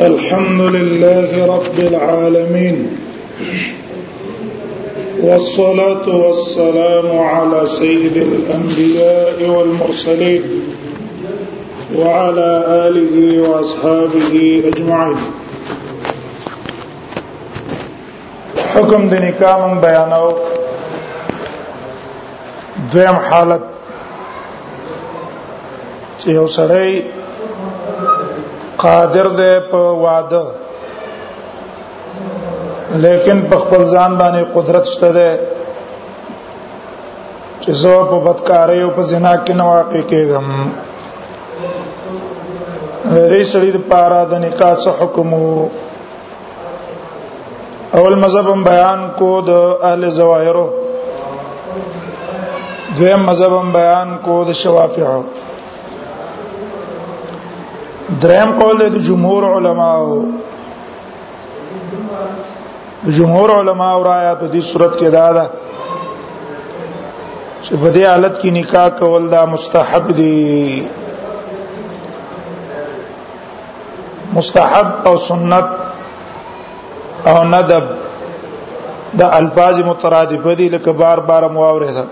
الحمد لله رب العالمين والصلاة والسلام على سيد الأنبياء والمرسلين وعلى آله وأصحابه أجمعين حکم د نکاح من بیانو دویم حالت چې یو سړی قادر دی په واده لیکن په خپل ځان باندې قدرت شته دی چې زه په بدکارۍ او په زنا کې نه واقع کېږم دې سړي د پاره د نکاح څخه حکم وو اول مذهب هم بیان کو د اهل ظواهرو دویم مذهب هم بیان کو د شوافعو دریم قول د جمهور علماو جمهور علما او رایا په دې صورت کې دا ده چې په دې حالت کې نکاح کول دا مستحب دي مستحب او سنت او ندب دا الفاظ مترادف دي لکه بار بار مو اوریدل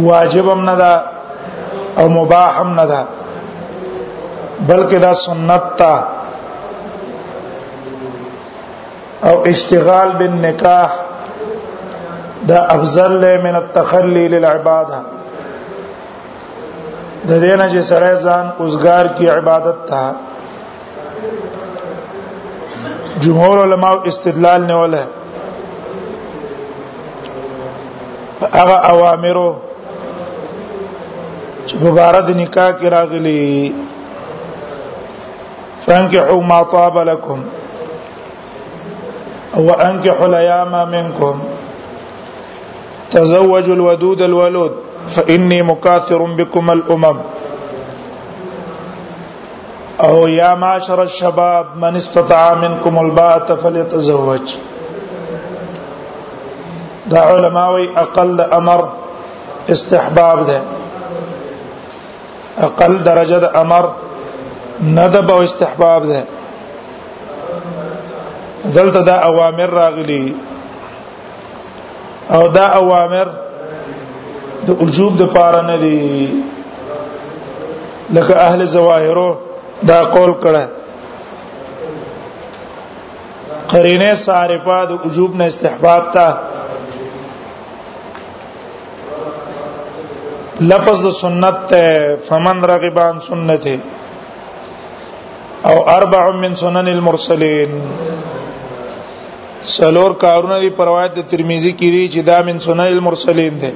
واجب هم نه ده او مباح هم نه ده بلکې دا سنت تا او اشتغال بالنکاح دا افضل من التخلي للعباده د دې نه چې سړی ځان اوسګار کی عبادت ته جمهور علما استدلال نه ولا هغه اوامرو چې مبارد نکاح کې راغلي فانكحوا ما طاب لكم او انكحوا الايام منكم تزوجوا الودود الولود فاني مكاثر بكم الامم او يا معشر الشباب من استطاع منكم الباءة فليتزوج دا علماوي اقل امر استحباب ده اقل درجه د امر ندب او استحباب ده دلته دا اوامر راغلي او دا اوامر د وجوب د پاره نه دي لکه اهل ظواهرو دا قول کړه قرینه صارفه د وجوب نه استحباب ته لفظ د سنت ته فمن رغبان سنته او اربع من سنن المرسلین سلور کارونه دی پروايت د ترمذی کې دي چې دا من سنن المرسلین ده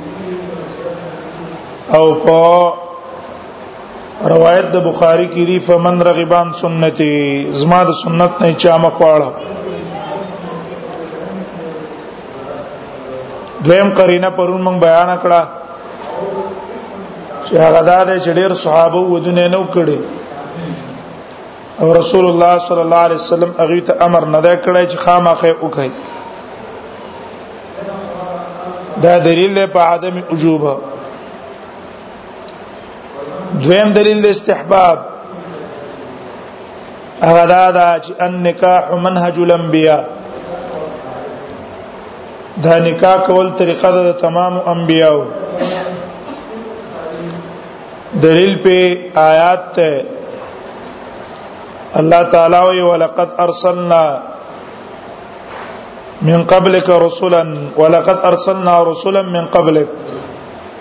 او په روایت د بخاری کې دی فمن رغبان سنتي زما د سنت نه چا مخواړه دویم قرینه پرون موږ بیان کړه چې هغه دا د چډیر صحابه ودونه نو کړي او رسول الله صلی الله علیه وسلم هغه ته امر نه دا کړی چې خامخه وکړي دا دلیل په عدم وجوبه دویم دلیل د استحباب هغه دا دا چې ان نکاح منهج الانبیاء دا نکاح کول طریقه د تمام انبیاو دلیل په آیات ته الله تعالی وی ولقد ارسلنا من قبلك رسلا ولقد ارسلنا رسلا من قبلك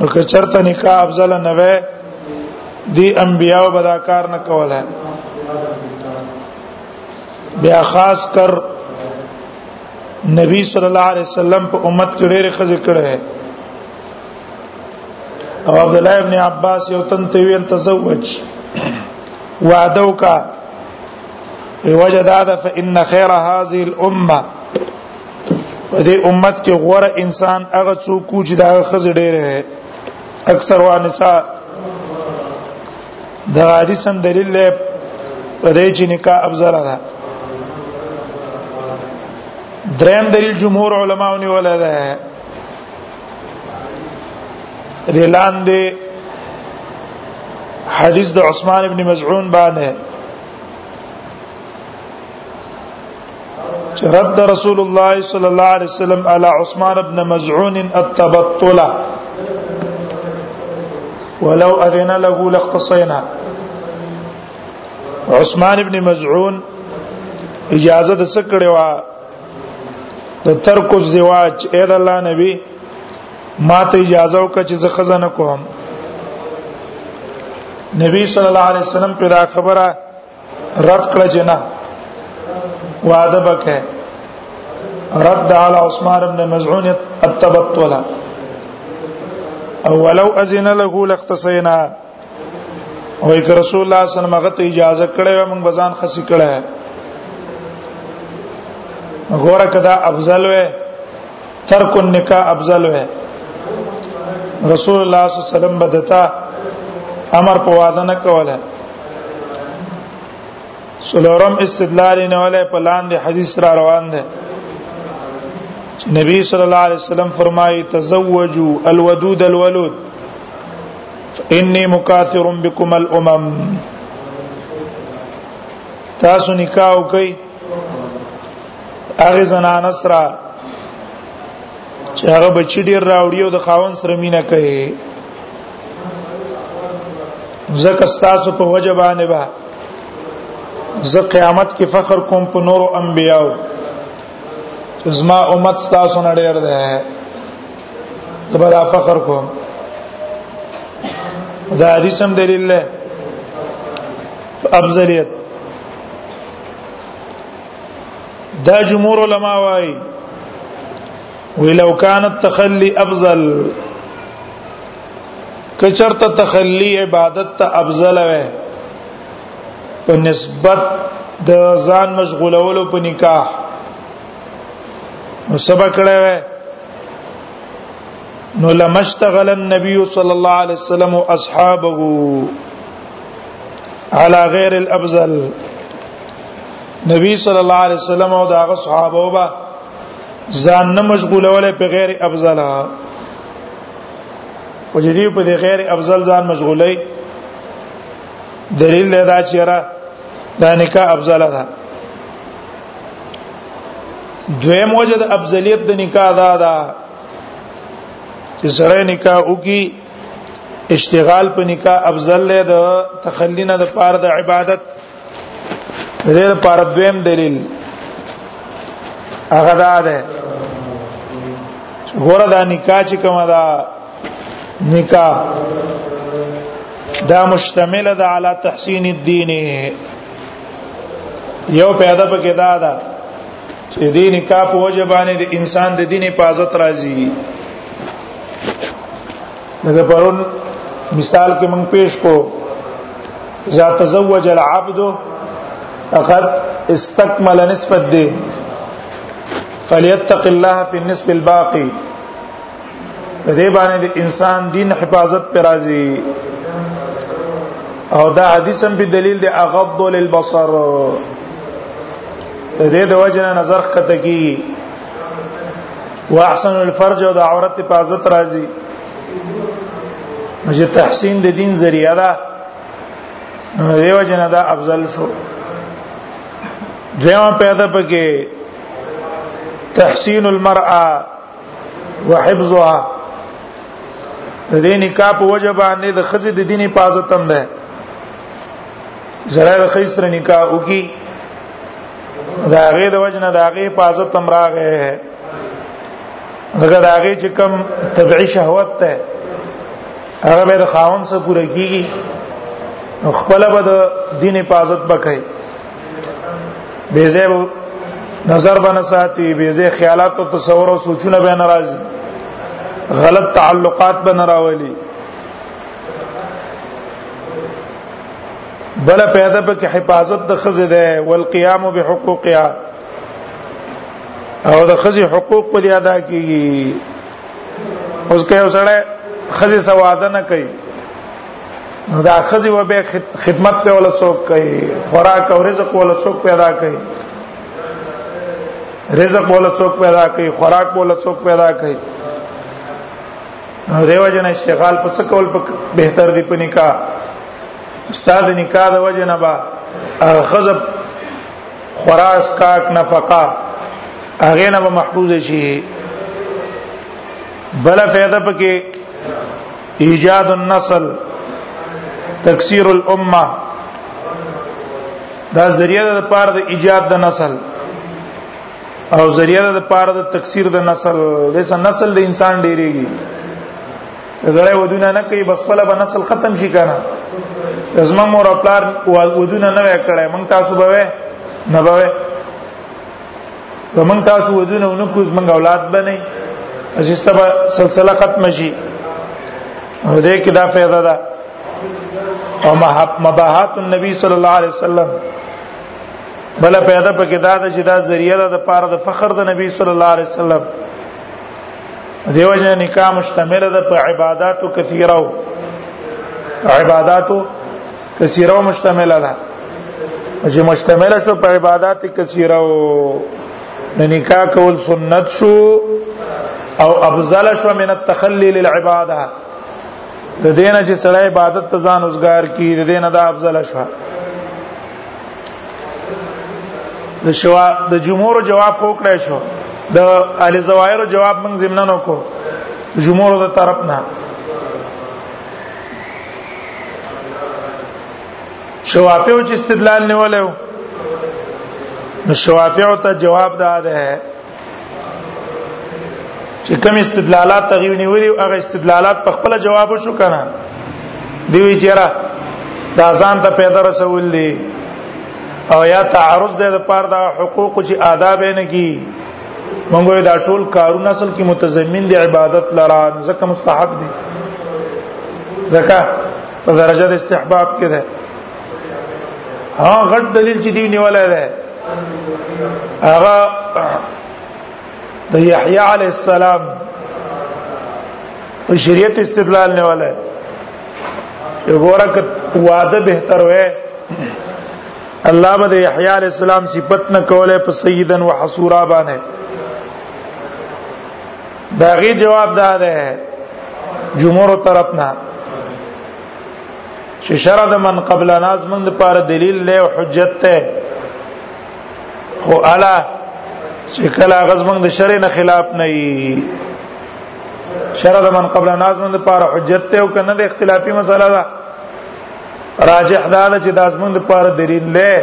نو که چرته نکاح افضل نه وای دی انبیاء بدا کار نه کوله بیا خاص کر نبی صلی الله علیه وسلم په امت کې ډېر خزه کړه او عبد الله ابن عباس یو تن ته ویل تزوج وعده وکړه وجداد فإن خير هذه الأمة په دې امت کې غوره انسان هغه څوک چې دا خزه ډېر دی اکثر وا نساء د حدیث هم دلیل دی په دې چې نکاح افضل ده دریم دلیل جمهور علماو نه ولا ده دې لاندې حدیث د عثمان ابن مزعون باندې چې رد رسول الله صلی الله علیه وسلم علی عثمان ابن مزعون التبطل ولو اذن له لاختصينا عثمان ابن مزعون اجازه د څه کړې و د ترک الزواج اې د الله نبی ما ته اجازه وکړه چې زه خزانه کوم نبی صلی الله علیه وسلم په دا خبره رد کړ جنا وعده بکه رد على عثمان بن مزعون التبطل او ولو اذن له لاختصينا او یک رسول الله صلی الله علیه وسلم غته اجازه کړې و موږ بزان خسي کړه غوړه کدا افضل وې ترک النکاح افضل ہے رسول الله صلی الله علیه وسلم بدتا امر په واده نه کوله سلورم استدلال نه ولا په لاندې حدیث را روان دی چې نبی صلی الله علیه وسلم فرمایي تزوجوا الودود الولود انی مکاثر بكم الامم تاسو نکاح وکئ هغه زنان سره چې هغه بچی ډیر راوړي او د خاون سره مینه کوي زکه ستاسو په وجه باندې به زه قیامت کې فخر کوم په نورو انبیاو زما امت ستاسو نه ډیر ده ته به فخر کوم دا حدیث هم دلیل ده افضلیت دا جمهور علما وايي ولو كان التخلي افضل کچرته تخلي عبادت ته افضل وي په نسبت د ځان مشغولولو په نکاح نو سبا کړه وي نو لمشتغل النبي صلى الله عليه وسلم واصحابه على غير الابذل نبی صلی الله علیه وسلم او داغه صحابه وبا ځان نه مشغولوله په غیر افضل او جدي په دې غیر افضل ځان مشغولای دلیل دا چې را دا نکاح افضل ده دویم وجه د افضلیت د نکاح دا ده چې سره نکاح وکي اشتغال په نکاح افضل له د تخلینا د پاره د عبادت غیر پاره دویم دلیل هغه دا ده ګوره دا نکاح چې کومه دا نکاح دا مشتمل ده علی تحسین الدین یو پیدا پکې دا ده چې دې نکاح په وجه باندې د انسان د دین حفاظت راځي دغه پرون مثال کې موږ پیش کو اذا تزوج العبد فقد استكمل نصف الدين فليتق الله في النصف الباقي په دې باندې د انسان دین حفاظت پر راځي او دا حدیث هم په دلیل دی اغض للبصر د دې د وجنه نظر کته کی واحسن الفرج او د عورت حفاظت راځي چې تحسین د دین ذریعہ ده دیو جنا دا افضل شو دیو پیدا پکې تحسین المرأه وحفظها د دې نکاح په وجه باندې د خزې د دیني پازه تم ده زړه د خې سره نکاح وکي دا غې د وجنه دا غې پازه تم راغې دغه دا غې چې کم طبيعي شهوت ته هغه به د خاون سره پوره کیږي خپل به د دین حفاظت وکړي به زه نظر باندې ساتي به زه خیالات او تصور او سوچونه به ناراض غلط تعلقات به ناراولي بل پیدا په کې حفاظت د خزه ده والقيام بحقوقها او د خزه حقوق په ادا کیږي اوس کې وسړی خزه سواده نه کوي نو دا خزي و به خدمت په ولا څوک کوي خوراک او رزق ولا څوک پیدا کوي رزق ولا څوک پیدا کوي خوراک ولا څوک پیدا کوي نو دیو جن اشتغال په څه کول بهتر دی په نکاح استاد نکاح د وجه نه با غضب خراس کاک نفقه هغه نه محفوظ شي بل فائدہ پکې ایجاد النسل تکثیر الامه دا ذریعہ د پاره د ایجاد د نسل او ذریعہ د پاره د تکثیر د نسل د نسل د انسان ډیریږي زړه ودونه نه کوي بس په لبه نسل ختم شي کنه زما مور خپل ودونه نه وکړای مونږ تاسو به نه به زمون تاسو ودونه نو کوز منګ اولاد بنئ چې سبا سلسله ختم شي او دې کې دا فائدہ ده او مباحات النبي صلی الله علیه وسلم بل پیدا پکې دا ده چې دا ذریعہ ده د پاره د فخر د نبی صلی الله علیه وسلم دیو جن نکاح مشتمل ده په عبادتو کثیره او عبادتو کثیره او مشتمله ده چې مشتمله شو په عبادت کثیره او نکاح کول سنت شو او افضل شو من التخلي للعباده د دین چې سړی عبادت ته ځان اوسګار کی د دین دا افضل شو د شوا د جمهور جواب خو کړی شو د ال زوایر جواب موږ زمنن وکړو جمهور د طرف نه شوافیو چې استدلال نیولیو نو شوافیو ته جواب دا ده چې کوم استدلالات تغیو نیولي او هغه استدلالات په خپل جواب شو کنه دیوی چیرې دا ځان ته پیدا رسول دي او یا تعارض ده د پاره د حقوق چې آداب نه کی مونږ دا ټول کارونه اصل کې متضمن دي عبادت لرا ځکه مستحب دي ځکه په درجه د استحباب کې ده ها غټ دلیل چې دی نیولای ده هغه د یحیی علی السلام په شریعت استدلال نیولای وګوره ک واده بهتر وې الله به د یحیی علی السلام صفت نه کوله په سیدن و حصورا باندې دا غي جواب دا ده جمهور طرفنا چې شرع د من قبل ناز من د پاره دلیل له او حجت ته خو الا چې کله غزمن د شرع نه خلاف نه وي شرع د من قبل ناز من د پاره حجت ته او کنه د اختلافي مسله ده راجح دا چې د ازمن لپاره دلیل دی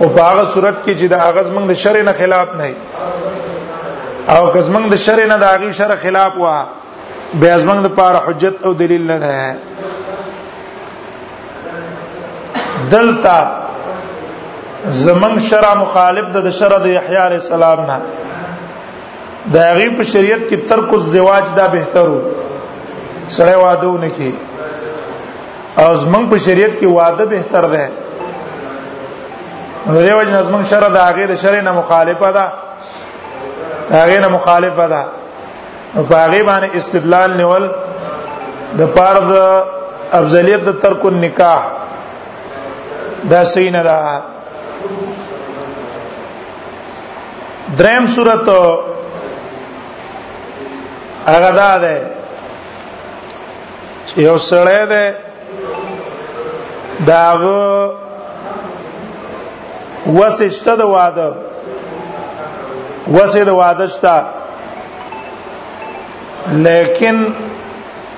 او په هغه صورت کې چې د اغاز موږ د شرع نه خلاف نه او که موږ د شرع نه د هغه شرع خلاف وه به ازمن لپاره حجت او دلیل نه ده دلتا زمن شرع مخالف د شرع د یحیی علی السلام نه د هغه په شریعت کې ترک الزواج دا بهترو سړی واده ونه کی او زمنګ په شریعت کې واده بهتر ده دیو جن زمنګ شرع د هغه د شرع نه مخالفه ده هغه نه مخالفه ده او په هغه باندې استدلال نیول د پاره د افضلیت د ترک النکاح دا صحیح نه ده دریم صورت هغه دا ده چې یو سړی ده داغه وسشته د واده وسه د واده شته لیکن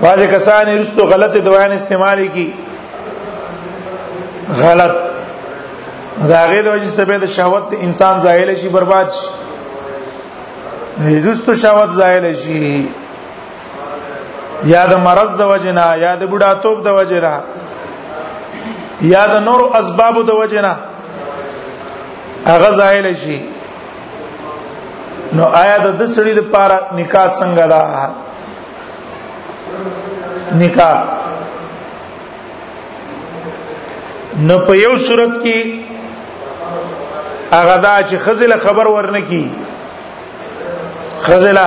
بعض کسان رستو غلط دوان استعمالي کی غلط دا غي د وجه سبب د شهوت انسان زایل شي برباد شي رستو شهوت زایل شي یا د مرض د وجنا یا د بډاتوب د وجنا یا د نور اسباب د وجنا هغه زایل شي نو آیا د سړي د پاره نکاح څنګه ده نکاح نو په یو صورت کې هغه دا چې خزله خبر ورنه کی خزله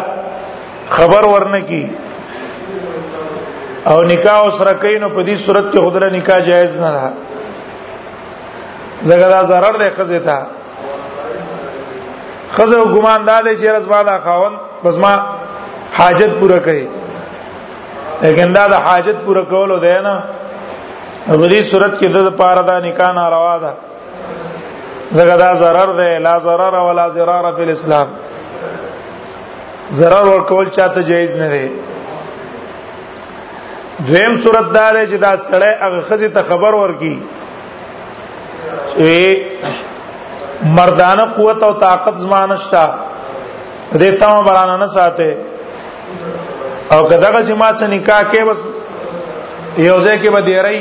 خبر ورنه کی او نکاح سره کین په دې صورت کې خدای نکاح جایز نه ده زګدا zarar ده خزه ته خزه ګمان دا دی چې رضوا دا خاون بس ما حاجت پوره کړي لیکن دا د حاجت پوره کولو دی نه په دې صورت کې د پاره دا نکاح ناروا ده زګه دا zarar ده لا zarar ولا zarar فی الاسلام zarar ور کول چاته جایز نه دی دویم صورت دا دی چې دا سړی هغه خزه ته خبر ورکی چې مردانه قوت او طاقت زمانشتا دې تمه برانه نه ساته او کداغه چې ما سره نکاح کې بس یو ځای کې به دی رہی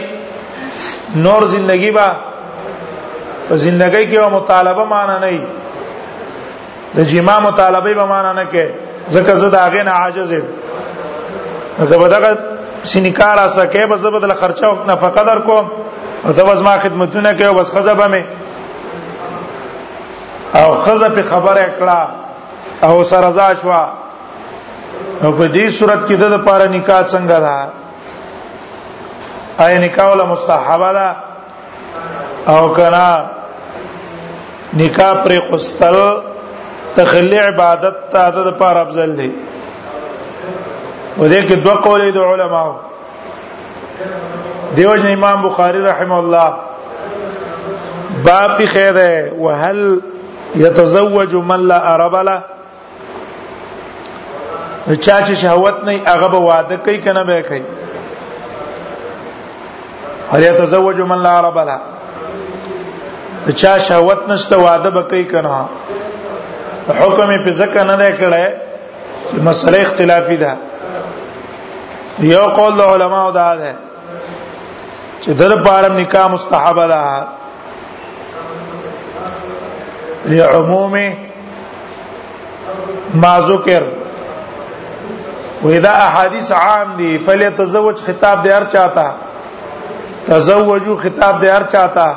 نور زندگی با زندگی کې مطالبه معنی نه د جما مطالبه به معنا نه کې ځکه زه دا غنه عاجز یم دا بدغه سینکار اسه کې به زبد له خرچه او نفقه در کوم او دا بس ما خدمتونه کوي بس خزه به مې او خزه په خبره کړه او سره رضا شو نو په دې صورت کې د لپاره نکاح څنګه ده آیا نکاح ولا مستحبه ده او کنا نکاح پر قستل تخلی عبادت ته د پر افضل دی و دې کې دوه قولې د علماو دیوژن امام بخاری رحم الله باب کې خیره وهل يتزوج من لا ارب له چا چې شهوت نه هغه به واده کوي کنه به کوي هل يتزوج من لا عرب له چا شهوت نشته واده به کوي کنه حکم په ځکه نه دی کړی چې مسله اختلافي ده یو قول علماء دا ده چې در پاره نکاح مستحب ده لعموم ما ذکر ودا احادیث عام دي فلیتزوج خطاب دی هر چاته تزوجو خطاب دی هر چاته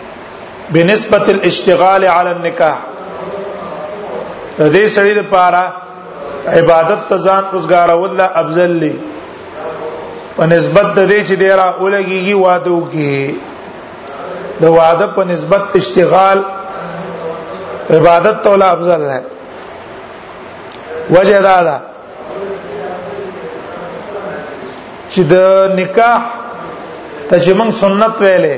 بنسبت الاشتغال علی النکاح د دې سړي لپاره عبادت ته ځان اوسګارول لا افضل دی په نسبت د دې چې ډیر اولګيږي وادو کې د واده په نسبت اشتغال عبادت ته لا افضل دی وجه دا ده چې د نکاح ته چې موږ سنت ویلې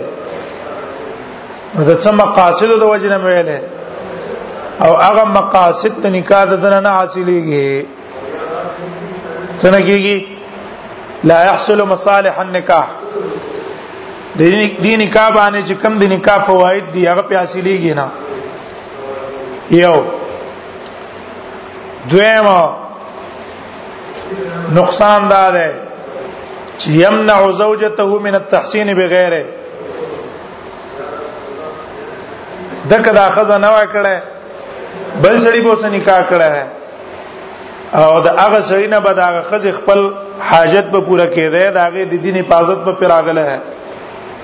د څه مقاصد د وجنه ویلې او هغه مقاصد ته نکاح د نه حاصلېږي څنګه کېږي لا يحصل مصالح النکاح د دې نکاح باندې چې کم د نکاح فواید دي هغه په حاصلېږي نه یو دویم نقصان دا ده چې يمنع زوجته من التحسين بغيره دغه دا خزه نه وکړه بل سړي به څه نکاح کړه او دا هغه سړي نه به دا خزه خپل حاجت به پوره کړي دا هغه د دین حفاظت په پراغله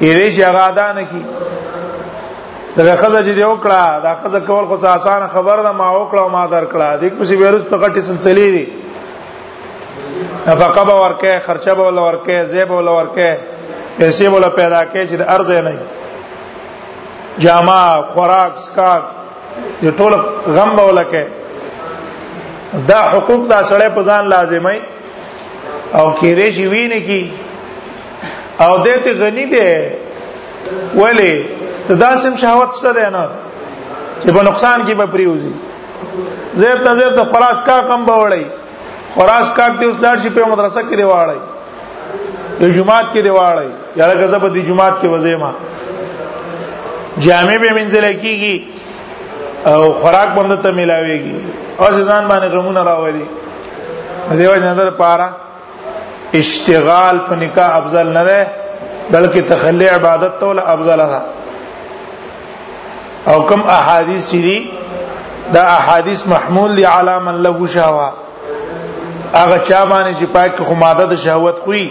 کېدې شي هغه ادا نه کی دا خزه چې دی وکړه دا خزه کول خو آسان خبر ده ما وکړه ما درکړه دې کوم سی ویروس په کټي سلسله دي نفقه به ورکه خرچه به ورکه زیب به ورکه پیسې به پیدا کې چې د ارز نه جامع خوراک سکاک دې ټول غم به ولکه دا حقوق دا سړی په ځان لازمي او کې دې شي وینې کی او دې ته غنی دی ولی دا سم شهوت څه دی نه چې په نقصان کې به پریوزي زیر ته زیر ته خلاص کا کم به وړي خلاص کا دې اوس دار شي په مدرسه کې دی واړی د جمعات کې دی واړی یاره غزه په دې جمعات کې وځي ما جامع به منځل کیږي او خوراک باندې ته ملاويږي او ځان باندې غمونه راوړي دیو نظر پاره اشتغال په نکاح افضل نه ده بلکې تخلي عبادت ته ولا افضل ده او کم احادیث چې دي دا احادیث محمول دي علی من له شهوه هغه چا باندې چې پاک خو ماده د شهوت خوې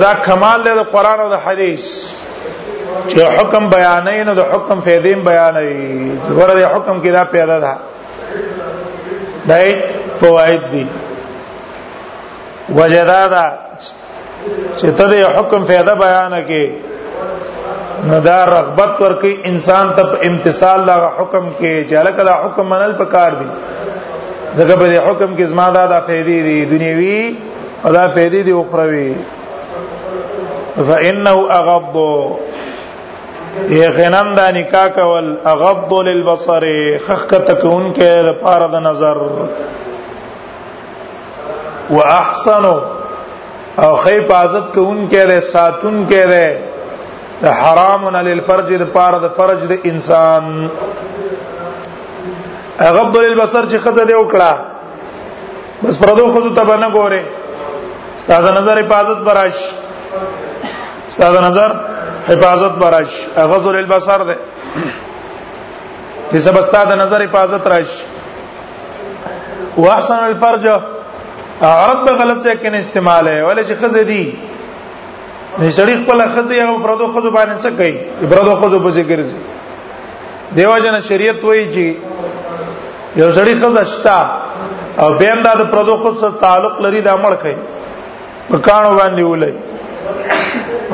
دا کمال دی د قران او د حدیث چې حکم بیانې نو د حکم فیدیم بیانې ورته د حکم کې دا پیدا ده دای فواید دي وجدا دا چې ته د حکم فیدا بیان کې نو دا رغبت ورکې انسان ته امتصال دا حکم کې چې الکه دا حکم منل پکار دي ځکه په دې حکم کې زما دا د فائدې دي دنیوي او دا فائدې دي اخروی فانه اغض یقینا دا نکاح کول اغض للبصر خخک تکون کې د پاره د نظر واحسن او خی پازت کون کې ده ساتون کې ده د حرام علی الفرج د پاره د فرج د انسان غض البصر چې خزه دی وکړه بس پردو خزو ته باندې ګوره استاد نظر حفاظت براش استاد نظر حفاظت براش غض البصر ده دې سب استاد نظر حفاظت راش واحسن الفرج عرب غلط ځای کې استعمال ہے ولې چې خزه دی نه شریخ په لخذ یو پردو خزو باندې څه کوي پردو خزو په ذکر ځي دیو جن شریعت وایي چې یو سړی خزه شتا او بین دا د پردو خو سره تعلق لري دا مړ کوي په کانو باندې ولای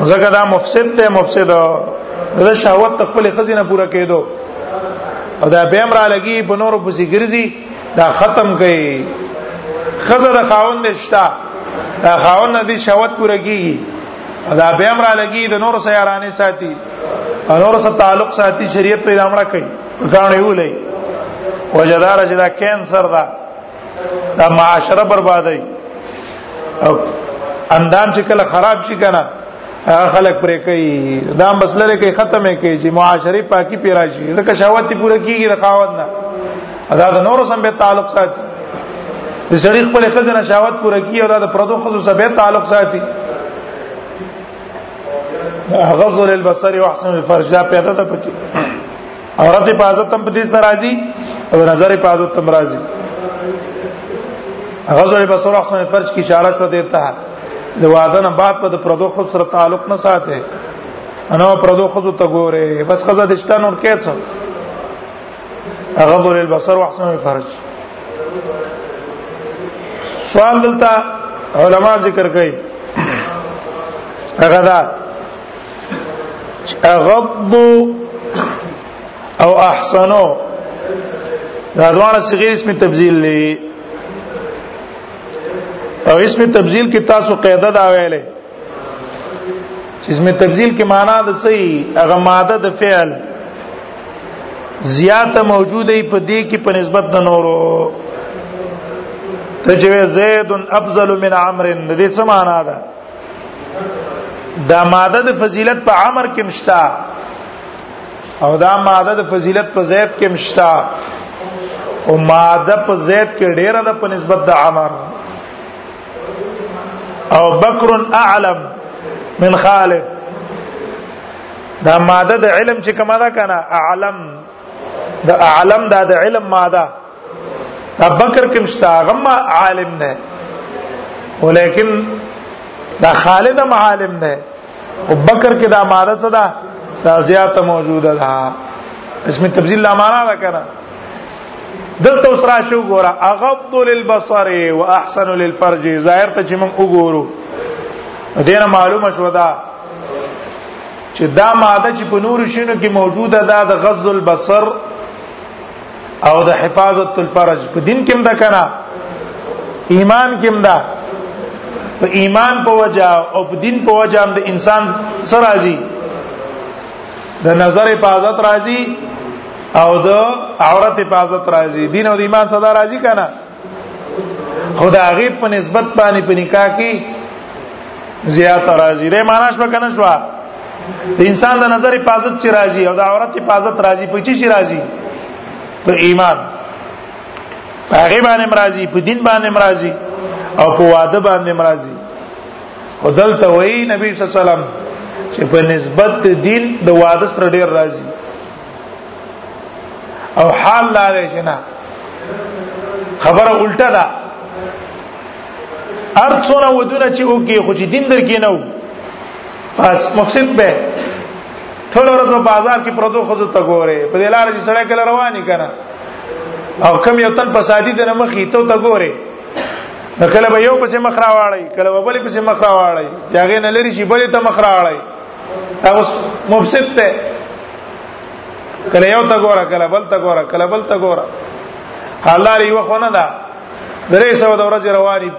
ځکه دا مفسد ته مفسد دا شهوت خپل خزینه پوره کېدو او دا بیم را لګي په نور پسې ګرځي دا ختم کوي خزه د خاوند شتا دا خاوند دې شهوت پوره کیږي دا به امر لګي د نور سیارانه ساتي نور سره تعلق ساتي شریعت په امر کوي ځان یو لې وجدار چې دا کینسر دا دا معاشره بربادای او اندام چې کله خراب شي کنه خلک پرې کوي دا مسله لري کې ختمه کوي چې معاشري پاکي پیرا شي ځکه شهوت پوره کیږي رقاوت نه ادا د نور سم به تعلق ساتي د سړي خپل خزنه شاوت پوره کی او دا د پردو خزو سره به تعلق ساتي غضل البصر واحسن الفرج دا پیدا ده پکې عورت په عزت تم په دې سره راځي او نظر په عزت تم راځي غضل البصر واحسن الفرج کی اشاره شو دیتا ہے د واده نه بعد په پردو خو سره تعلق نه ساتي انا پردو خو ته ګوره بس خزه دشتان اور کېڅ غض للبصر واحسن الفرج سوال دلته علما ذکر کوي هغه دا غض او احسنو دا دوه صيغه اسم تبذيل لري او اسم تبذيل کې تاسو قاعده دا ویلې اسم تبذیل کې معنا د صحیح هغه ماده د فعل زیاته موجوده په دې کې په نسبت د نورو تجوی زید افضل من عمر د دې څه معنا ده دا ماده د فضیلت په عمر کې مشتا او دا ماده د فضیلت په زید کې مشتا او ماده په زید کې ډیره ده په نسبت د عمر او بکر اعلم من خالد دا ماده د علم چې کومه ده کنه اعلم دا اعلم دا د علم ماده دا بکر کوم شتا غم عالم نه ولیکن دا خالد هم عالم نه او بکر کې دا ماده صدا دا زیاته موجوده ده اسمه تبذیل لا معنا ده کنه دلته اوس راشو ګوره اغض للبصر واحسن للفرج ظاهر ته چې موږ وګورو دینه معلومه شو دا چې دا ماده چې په نور شینو کې موجوده ده د غض البصر او د حفاظت الفرج په دین کې دا کنه ایمان کې دا په ایمان په وجا او په دین په وجا د انسان سره راځي د نظر حفاظت راځي او د عورت حفاظت راځي دین او د ایمان صدا راځي کنه خدا غیب په نسبت باندې په نکاح کې زیات راځي د معنا شو کنه شو د انسان د نظر حفاظت چې راځي او د عورت حفاظت راځي په چی چې راځي په ایمان هغه باندې مرাজি په دین باندې مرাজি او په واده باندې مرাজি او دلته وایي نبی صلی الله علیه وسلم چې په نسبت دین د واده سره ډیر راځي او حال لاره جنا خبره الټه ده ارڅونه ودونه چې اوږي خو چې دین درکې نه وو پس مفسد به ټول ورځ په بازار کې پروتو خزو ته ګوره په دې لار چې سړی کله رواني کنه او کم یو تن په سادي د مخې ته ته ګوره نو کله به یو پسې مخ راواړی کله به بل پسې مخ راواړی یاغې نه لري شي بل ته مخ راواړی تاسو مفسد ته کله یو تا ګوره کله بل تا ګوره کله بل تا ګوره الله ری وخونه دا درې سو د ورځې رواني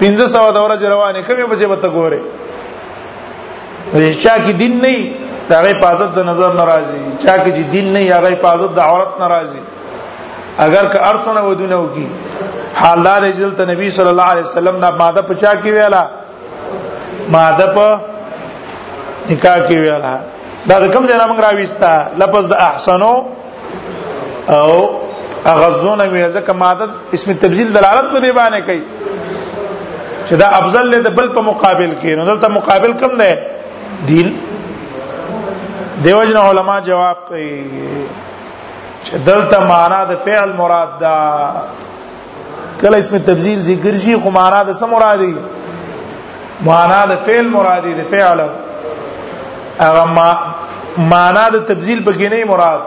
1500 د ورځې رواني کومه بچي به تا ګوره چا کې دین نه دا غي حفاظت د نظر ناراضي چا کې چې دین نه هغه حفاظت د عورت ناراضي اگر که ارثونه ودونه وکي حال دار جلت نبی صلی الله علیه وسلم دا ماده پچا کې ویلا ماده په نکاح کې ویلا دا د کوم ځای نه موږ راويستا لفظ د احسنو او اغزون وی ځکه ماده اسم تبذیل دلالت په دی باندې کوي چې دا افضل له بل په مقابل کې نو دلته مقابل کم دی دین دیوجن علما جواب کوي چې دلته معنا د فعل مراد ده کله اسم تبذیل ذکر شي خو معنا د سم مرادي معنا د فعل مرادي د فعل هغه معنا د تبذیل پکې نه مراد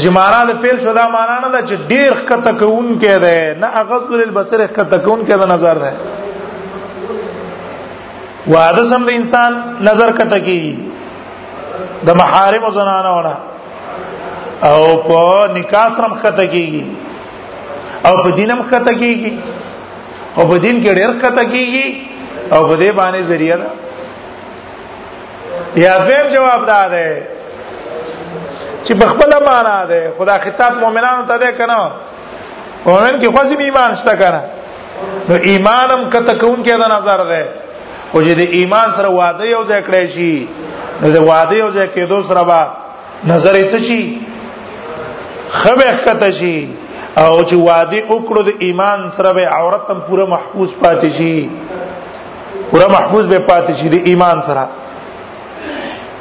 چې معنا د فعل شو دا معنا نه ده چې ډیر خطه کوون کې ده نه اغذل البصر خطه کوون کې ده نظر ده وعده سم د انسان نظر کته کی د محارم زنانه ونه او په نکاح سره مخته کیږي او په دین مخته کیږي او په دین کې ډېر مخته کیږي او په دې باندې ذریعہ ده یا به جواب دا ده چې بخپله معنا ده خدا خطاب مؤمنانو ته ده کنه مؤمن کې خو سم ایمان شته کنه نو ایمانم کته کون کې دا نظر ده او چې د ایمان سره وعده یو ځای کړی شي نو د وعده یو ځای کېدو سره به نظر یې څه شي خبه کته شي او چې وعده وکړو د ایمان سره به عورت هم پوره محفوظ پاتې شي پوره محفوظ به پاتې شي د ایمان سره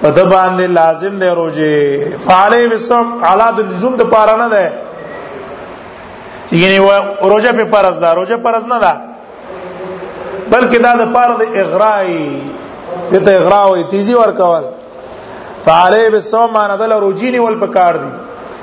په د باندې لازم دی روزه فعلی بسم علا د لزوم د پاره نه ده یعنی روزه په فرض ده روزه فرض نه ده بلکې دا د پاره د اغرای دته اغرا وي تیزی ورکول فعلی بسم معنی د روزینی ول پکار دی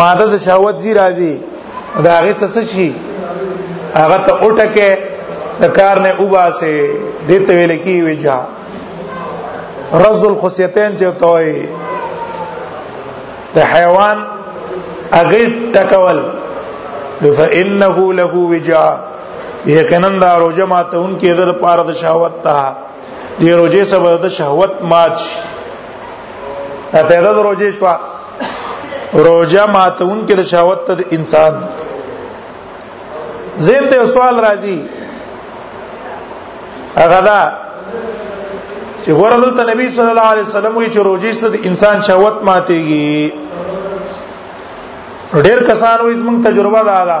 ماده د شهوت زی راځي دا هغه څه شي هغه ته اٹکه د کار نه وباسه دې ته ویل کی وجا رز الخصیتین چې توي د حیوان هغه ټکول فانه له وجا یقینا دا روزه ماته ان کې در پاره د شهوت ته دی روزه سبب د شهوت مات شي دا فائدہ د روزه شو روجا ماتون کې د شهوت ته انسان زین ته سوال راځي هغه دا چې ورته ته نبی صلی الله علیه وسلم وی چې روجي سره انسان شهوت ماتيږي ډېر کسان وې زموږ تجربه دا ده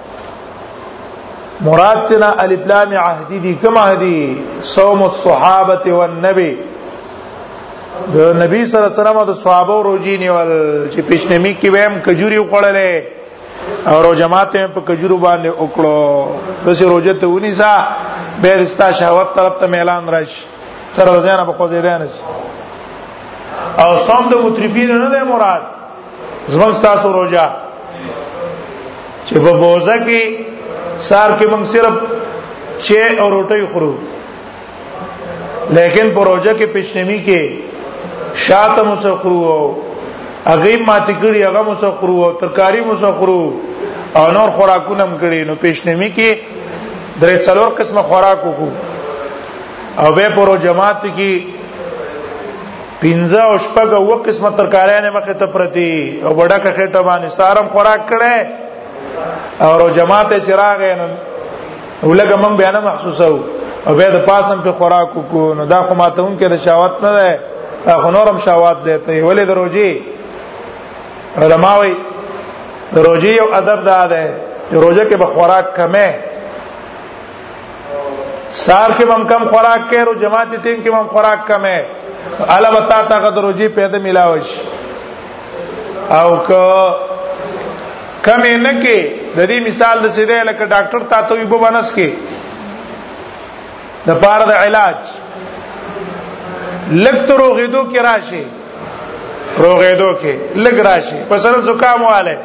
مراد تنا الف لام عهدی دی کما دی صوم الصحابه والنبي د نبی صلی الله علیه وسلم د صحابه روزي نیول چې پښنمی کې ویم کجوري وخړلې او رو جماعت په کجورو باندې وکړو دسه روزه ته ونی سا به رستا شهوت طرف ته اعلان راش تر روزانه په خوځیدانه او صوم د مترفین نه مراد زموږ تاسو روزه چې په بوزه کې سار کې موږ صرف چه او روټي خورو لیکن په روزه کې پښنمی کې شاته مو څه خورو او هغه ماته کړی هغه مو څه خورو او ترکاری مو څه خورو او نور خوراکونه هم کړی نو پښنمی کې درې څلور قسمه خوراک وکړو او به پرو جماعت کې پنځه او شپږ او قسمه ترکاریانه مخه ته پرتی او وړه کخټه باندې سارم خوراک کړي او جماعت چراغ نن ولګه من بیان محسوسه او به د پاسم په خوراک کو نو دا خو ماته هم کې د شاوات نه ده خو نورم شاوات زیته ولې دروځي علماوی دروځي او ادب دا ده روزه کې به خوراک کمه سار کې هم کم خوراک کې رو جماعتي ټیم کې هم خوراک کم ہے علاوه تا تا قدر روزي پیدا ملاوي شي او که کم نه کې د دې مثال د سیده لکه ډاکټر تا ته یو بنس کې د پاره د علاج لکترو غیدو کې راشي روغېدو کې لګ راشي په سر زکام واله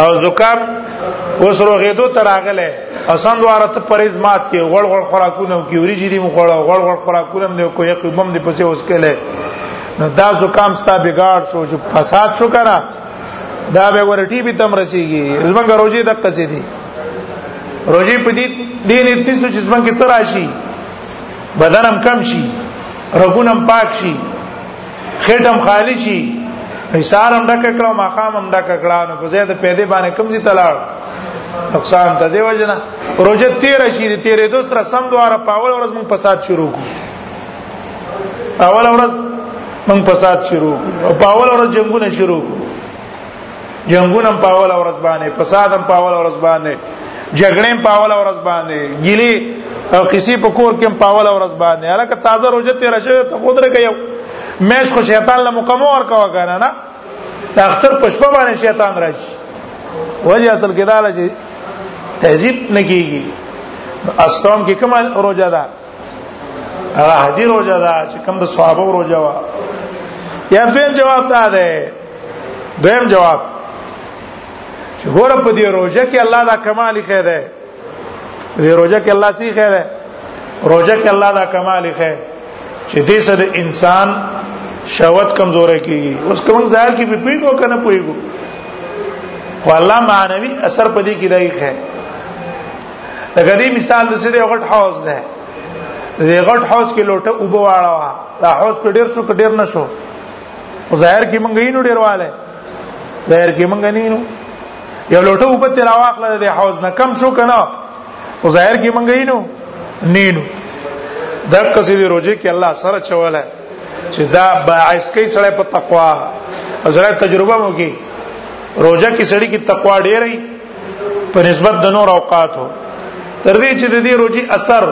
او زکام اوس روغېدو تر اغله او سم دواره ته پریز مات کې غړ غړ خوراکونه کې وریجې دي مخړه غړ غړ خوراکونه نه کوي قیمم دي پسې اوس کله نو دا زکام ستا بګاړ شو چې فساد شو کنه دا به ورټي به تم رسیږي زمونږ روزي د قصې دي روزي په دې دین اتنی سوچ زمونږ کې څه راشي بدنم کم شي رګونم پاک شي خټم خالی شي ایثارم ډک کړه ما خامم ډک کړه نو په زیاده پیدا باندې کم دي تلاړ نقصان ته دی وجنه روزه 13 شي 13 دوه سره سم دواره پاول ورځ مون فساد شروع کو اول ورځ مون فساد شروع او پاول ورځ جنگونه شروع کو جنگونه په اول ورځ باندې فساد په اول ورځ باندې جګړې په اول ورځ باندې ګيلي او کسی په کور کې په اول ورځ باندې الکه تازه روزه تیر شوی ته خود رکه یو مېش خو شیطان له مقامو ور کاوه کنه نه د اختر پښپا باندې شیطان راځي وجه اصل کې دا لږه تهذیب نه کیږي اصوم کې کومه روزه ده هغه حدی روزه دا چې کوم د صحابه روزه وا یا دویم جواب دا ده دویم جواب چې ګوره په دې روزه کې الله دا کمال خې ده دې روزه کې الله څه خې ده روزه کې الله دا کمال خې چې دې سره د انسان شهوت کمزورې کیږي اوس کوم ځای کې په پیګو کنه پويګو خو الله معنوي اثر پدې کې دی خې لکه دې مثال د سره غټ حوض ده دې غټ حوض کې لوټه اوبه واړه دا حوض په ډیر شو په ډیر نشو ظاهر کې مونږ یې نو ډیر واله ظاهر کې مونږ نه نو یو لوټه اوبه تیر واخله دې حوض نه کم شو کنه او ظاهر کې مونږ یې نو نه نو دا قصیدې روزه کې الله سره چواله چې دا باعث کوي سره په تقوا او سره تجربه مو کې روزه کې سړی کې تقوا ډېرې په نسبت د نور اوقاتو تر دې چې د دې روزي اثر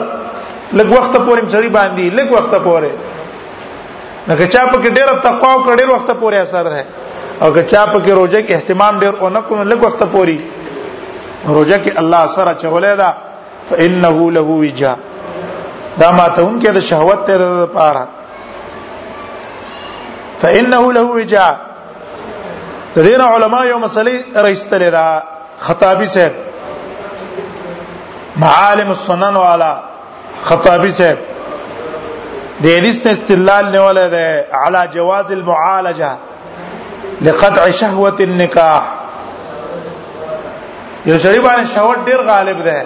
لږ وخت پورې مسړي باندې لږ وخت پورې لکه چا په کې ډېر تقوا او ډېر وخت پورې اثر ده او که چا په کې روزه کې اهتمام ډېر او نه کوم لږ وخت پورې روزه کې الله سره چولې ده فانه له وجا دا ماته هم کې د شهوت ته لپاره فانه له وجا د دین علماء یو مسلې راستلې دا خطابی صاحب معالم السنن والا خطابی صاحب د حدیث ته استدلال نه ولا ده على جواز المعالجه لقطع شهوه النکاح یو شری باندې شهوت ډیر غالب ده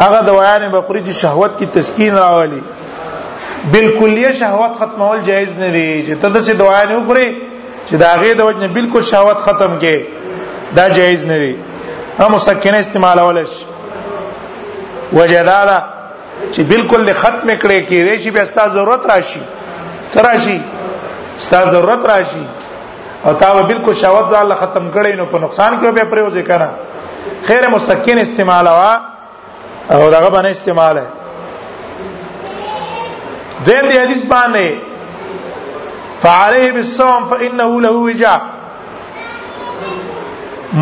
هغه دوایانه بخوري چې شهوت کی تسکین راولي بالکلیه شهوت ختمول جایز نه دی چې ته د څه دوایانه وخوري چې دا غي د وجنه بالکل شهوت ختم کې دا جایز نه دی هم مسکنه استعمالول شي وجدادا چې بالکل د ختم کړي کې ریشي به ستاسو ضرورت راشي تراشي ستاسو ضرورت راشي او تا به بالکل شهوت ځان ختم کړي نو په نقصان کې به پریوځي کنه خیر مسکن استعمال وا او دغه باندې استعمال ہے دیم دی حدیث باندې فعليه بالصوم فانه له وجاء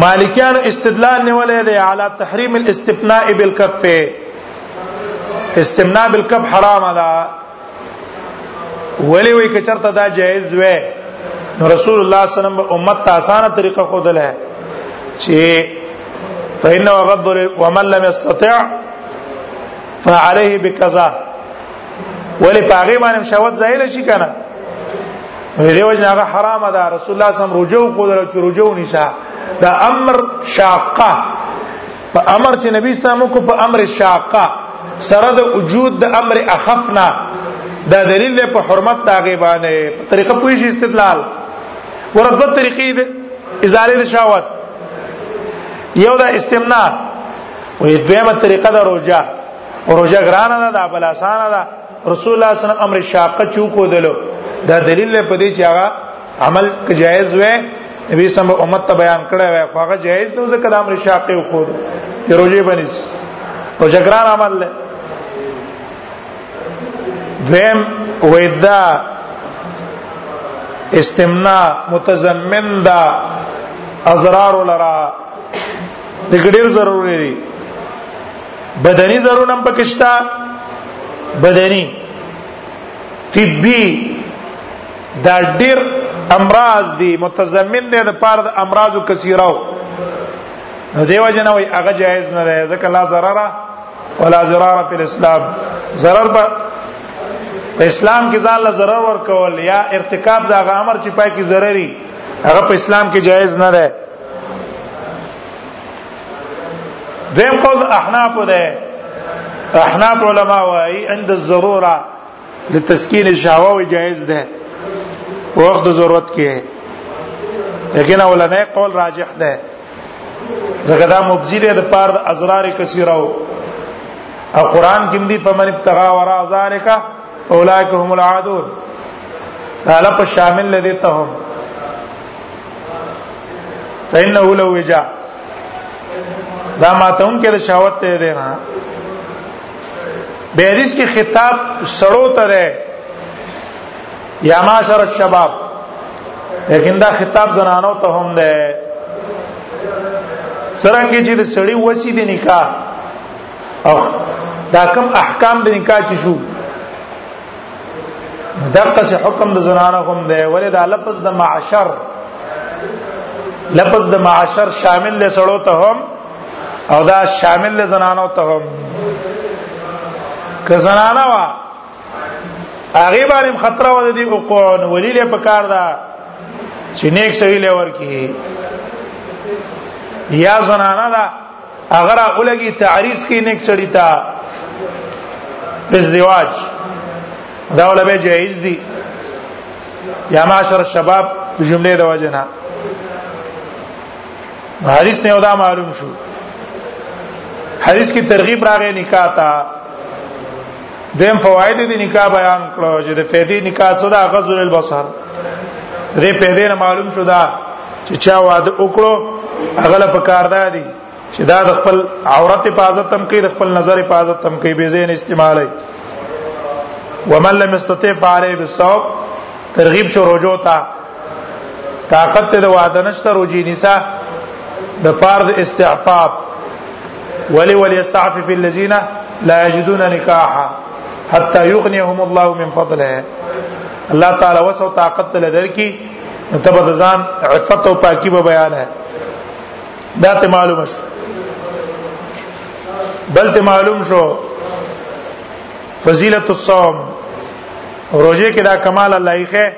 مالکیان استدلال نیولې دی علی تحریم الاستثناء بالکف استمناء بالکف حرام ده ولی وی کچرته دا جایز وې نو رسول الله صلی الله علیه وسلم امت ته اسانه طریقه خو دله چې فإنه غض ومن لم يستطع فعليه بكذا ولی پاغه باندې شهوت ظاهر شي کنه دې وجه هغه حرام ده رسول الله صلی الله علیه وسلم رجوع خو دله چې رجوع نشه دا امر شاقه په امر چې نبی سامو کو په امر شاقه سره د وجود د امر اخفنا دا دلیل په حرمت دا غیبانه په طریقه پوي شي استدلال ورته طریقې د ازاله د شاوت یو دا استمناء وې دویمه طریقه د روجا روجا ګرانه ده دا بل اسانه ده رسول الله صلی الله علیه وسلم امر شاقه چوکو دلو دا دلیل په دې چې هغه عمل که جایز وي نبی سم امت ته بیان کړی وي خو هغه جایز نه ځکه د امر شاقه خو د روزه باندې او جګران عمل له دویم وېدا استمنا متضمن دا اضرار لرا د ګډیر ضروري دي بدني ضرورت هم پکښتا بدني طبي دا ډیر امراض دي متضمن دي د پاره د امراض کثیره نو دیو جن وای هغه جایز نه دی ځکه لا ضرر ولا ضرر په اسلام ضرر په اسلام کې ځان له ضرر ورکول یا ارتکاب دا غ امر چې پای کې ضرري هغه په اسلام کې جایز نه دی دیم قول احناف ده احناف علما وای عند الضروره د تسکین شهوه وی جایز ده په وخت د ضرورت کې لیکن اولنې قول راجح ده ځکه دا مبزی ده د پاره د ازرار کثیره او قران کې دی په من ابتغا ورا ذالک اولئک هم العادون تعالی په شامل لدی ته هم فإنه لو وجا دا ماتون کې د شهوت ته دی نه به حدیث کې خطاب سړو ته ده یا معاشر الشباب لیکن دا خطاب زنانو ته هم ده څرنګه چې د سړی وسی د نکاح او دا کوم احکام د نکاح چې شو دغه څه حکم د زنانه هم ده ولې دا لفظ د معاشر لفظ د معاشر شامل له سړو ته هم او دا شامل زنانو ته هم که زنانه وا هغه باندې خطر و دي او قون ولیل په کار دا چې نیک سوي لور کی یا زنانه دا اگر اولګي تعریض کې نیک سړی تا ازدواج دا ولا به جایز دي یا معاشر الشباب جمله د وجنه حدیث نه ودا معلوم شو حدیث کی ترغیب راغې نکاح تا دیم فواید دي نکاح بیان کړو چې د فیدی نکاح څخه د غزل البصر دې په دې نه معلوم شو دا چې چا واده وکړو هغه له پکار ده دي چې دا د خپل عورت حفاظت هم کوي د خپل نظر حفاظت هم کوي به زین استعمالي ومن لم يستطيع فعليه بالصوم ترغیب شو رجوع ته طاقت ته وعده نشته روجي نساء د پاره د استعفاف ولی ولی استعفف الذين لا يجدون نکاحا حتى يغنيهم الله من فضله الله تعالی وسو طاقت ته لدر کی تب ځان عفت او پاکی به بیان ہے دا ته معلومه شو بل ته معلوم شو فضیلت الصوم روزه کې دا کمال الله یې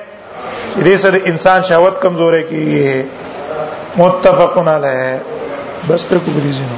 چې دې سره انسان شهوت کمزورې کیږي متفقون علیه بس ته کو دي زینو